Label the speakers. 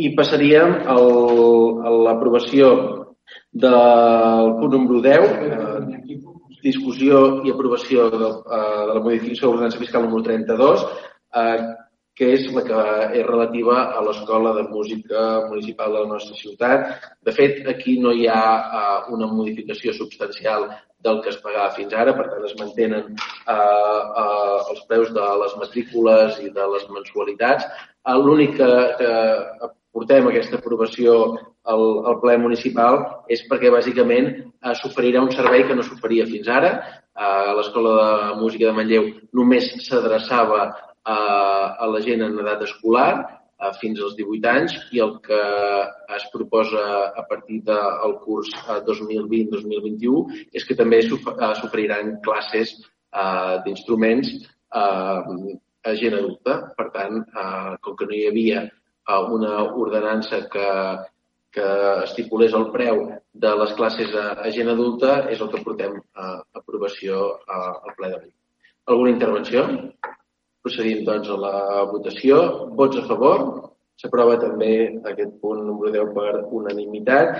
Speaker 1: I passaríem a l'aprovació del punt número 10, eh, discussió i aprovació de, eh, de la modificació de l'ordenança fiscal número 32, eh, que és la que és relativa a l'Escola de Música Municipal de la nostra ciutat. De fet, aquí no hi ha uh, una modificació substancial del que es pagava fins ara, per tant es mantenen uh, uh, els preus de les matrícules i de les mensualitats. Uh, L'únic que, que portem aquesta aprovació al, al ple municipal és perquè bàsicament uh, s'oferirà un servei que no s'oferia fins ara. Uh, L'Escola de Música de Manlleu només s'adreçava a, a la gent en edat escolar a, fins als 18 anys i el que es proposa a partir del curs 2020-2021 és que també s'oferiran classes d'instruments a gent adulta. Per tant, com que no hi havia una ordenança que, que estipulés el preu de les classes a, a gent adulta, és el que portem a aprovació al ple d'avui. Alguna intervenció? Procedim, doncs, a la votació. Vots a favor? S'aprova també aquest punt número 10 per unanimitat.